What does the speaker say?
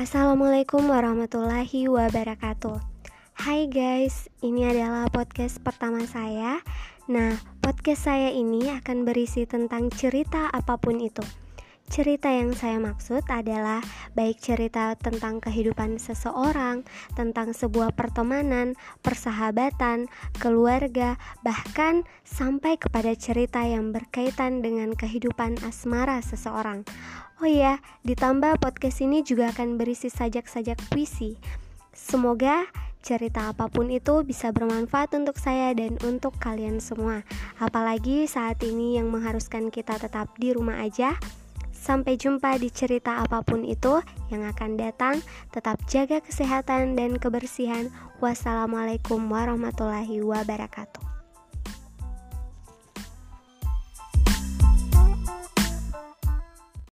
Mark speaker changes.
Speaker 1: Assalamualaikum warahmatullahi wabarakatuh. Hai guys, ini adalah podcast pertama saya. Nah, podcast saya ini akan berisi tentang cerita apa pun itu. Cerita yang saya maksud adalah baik cerita tentang kehidupan seseorang, tentang sebuah pertemanan, persahabatan, keluarga, bahkan sampai kepada cerita yang berkaitan dengan kehidupan asmara seseorang. Oh iya, ditambah podcast ini juga akan berisi sajak-sajak puisi. Semoga cerita apa pun itu bisa bermanfaat untuk saya dan untuk kalian semua. Apalagi saat ini yang mengharuskan kita tetap di rumah aja. Sampai jumpa di cerita apa pun itu yang akan datang. Tetap jaga kesehatan dan kebersihan. Wassalamualaikum warahmatullahi wabarakatuh.